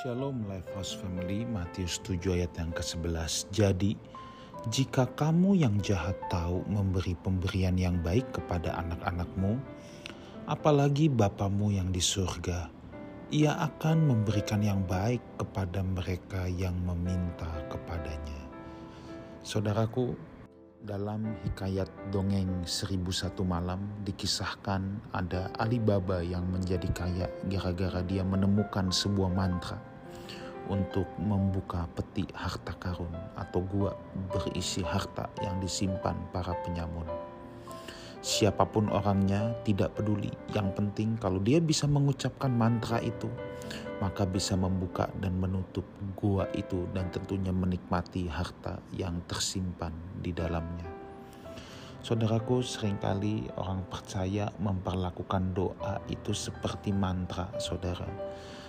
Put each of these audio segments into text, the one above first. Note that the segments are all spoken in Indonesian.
Shalom Lifehouse Family, Matius 7 ayat yang ke-11. Jadi, jika kamu yang jahat tahu memberi pemberian yang baik kepada anak-anakmu, apalagi Bapamu yang di surga, ia akan memberikan yang baik kepada mereka yang meminta kepadanya. Saudaraku, dalam hikayat dongeng seribu satu malam dikisahkan ada Alibaba yang menjadi kaya gara-gara dia menemukan sebuah mantra untuk membuka peti harta karun atau gua berisi harta yang disimpan para penyamun. Siapa pun orangnya tidak peduli, yang penting kalau dia bisa mengucapkan mantra itu, maka bisa membuka dan menutup gua itu dan tentunya menikmati harta yang tersimpan di dalamnya. Saudaraku, sering kali orang percaya memperlakukan doa itu seperti mantra, saudara.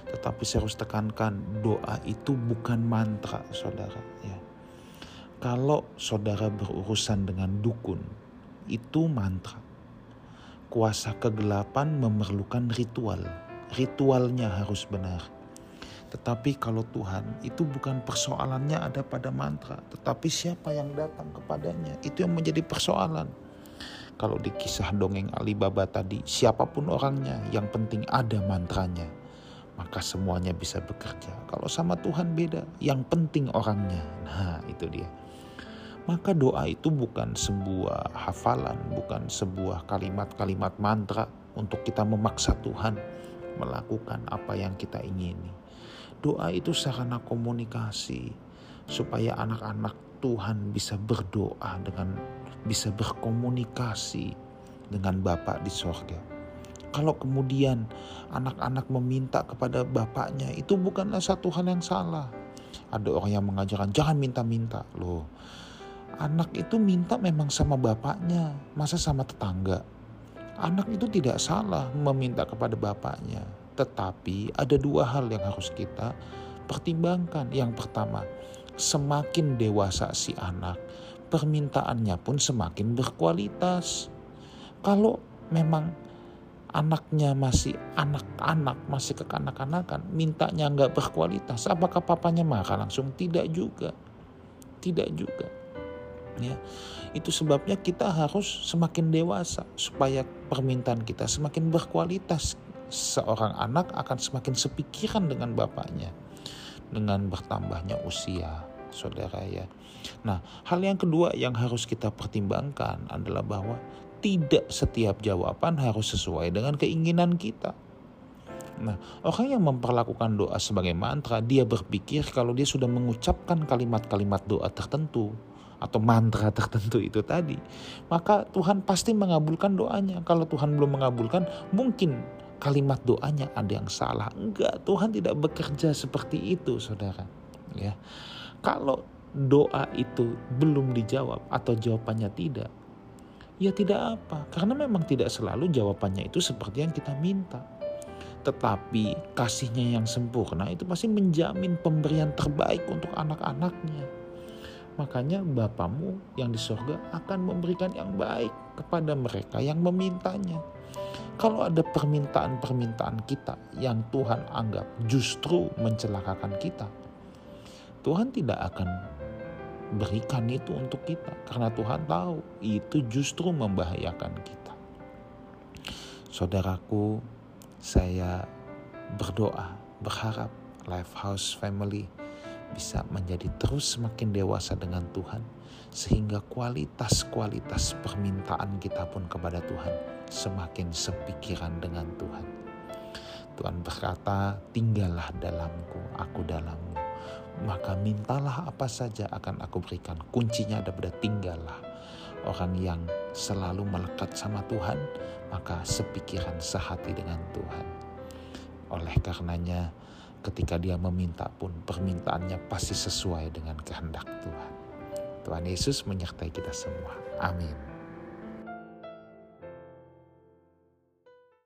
Tetapi saya harus tekankan, doa itu bukan mantra, saudara. Ya. Kalau saudara berurusan dengan dukun, itu mantra. Kuasa kegelapan memerlukan ritual ritualnya harus benar. Tetapi kalau Tuhan itu bukan persoalannya ada pada mantra, tetapi siapa yang datang kepadanya itu yang menjadi persoalan. Kalau di kisah dongeng Alibaba tadi, siapa pun orangnya, yang penting ada mantranya, maka semuanya bisa bekerja. Kalau sama Tuhan beda, yang penting orangnya. Nah, itu dia. Maka doa itu bukan sebuah hafalan, bukan sebuah kalimat-kalimat mantra untuk kita memaksa Tuhan melakukan apa yang kita ingini. Doa itu sarana komunikasi supaya anak-anak Tuhan bisa berdoa dengan bisa berkomunikasi dengan Bapa di sorga. Kalau kemudian anak-anak meminta kepada bapaknya itu bukanlah satu hal yang salah. Ada orang yang mengajarkan jangan minta-minta loh. Anak itu minta memang sama bapaknya, masa sama tetangga. Anak itu tidak salah meminta kepada bapaknya, tetapi ada dua hal yang harus kita pertimbangkan. Yang pertama, semakin dewasa si anak, permintaannya pun semakin berkualitas. Kalau memang anaknya masih anak-anak, masih kekanak-kanakan, mintanya nggak berkualitas, apakah papanya marah langsung? Tidak juga. Tidak juga ya itu sebabnya kita harus semakin dewasa supaya permintaan kita semakin berkualitas. Seorang anak akan semakin sepikiran dengan bapaknya dengan bertambahnya usia saudara ya. Nah hal yang kedua yang harus kita pertimbangkan adalah bahwa tidak setiap jawaban harus sesuai dengan keinginan kita. Nah, orang yang memperlakukan doa sebagai mantra, dia berpikir kalau dia sudah mengucapkan kalimat-kalimat doa tertentu, atau mantra tertentu itu tadi, maka Tuhan pasti mengabulkan doanya. Kalau Tuhan belum mengabulkan, mungkin kalimat doanya ada yang salah. Enggak, Tuhan tidak bekerja seperti itu, Saudara. Ya. Kalau doa itu belum dijawab atau jawabannya tidak, ya tidak apa. Karena memang tidak selalu jawabannya itu seperti yang kita minta. Tetapi kasihnya yang sempurna itu pasti menjamin pemberian terbaik untuk anak-anaknya makanya Bapamu yang di sorga akan memberikan yang baik kepada mereka yang memintanya. Kalau ada permintaan-permintaan kita yang Tuhan anggap justru mencelakakan kita, Tuhan tidak akan berikan itu untuk kita karena Tuhan tahu itu justru membahayakan kita. Saudaraku, saya berdoa, berharap Lifehouse Family bisa menjadi terus semakin dewasa dengan Tuhan, sehingga kualitas-kualitas permintaan kita pun kepada Tuhan semakin sepikiran dengan Tuhan. Tuhan berkata, tinggallah dalamku, aku dalammu. Maka mintalah apa saja akan aku berikan. Kuncinya ada pada tinggallah. Orang yang selalu melekat sama Tuhan, maka sepikiran sehati dengan Tuhan. Oleh karenanya, ketika dia meminta pun permintaannya pasti sesuai dengan kehendak Tuhan. Tuhan Yesus menyertai kita semua. Amin.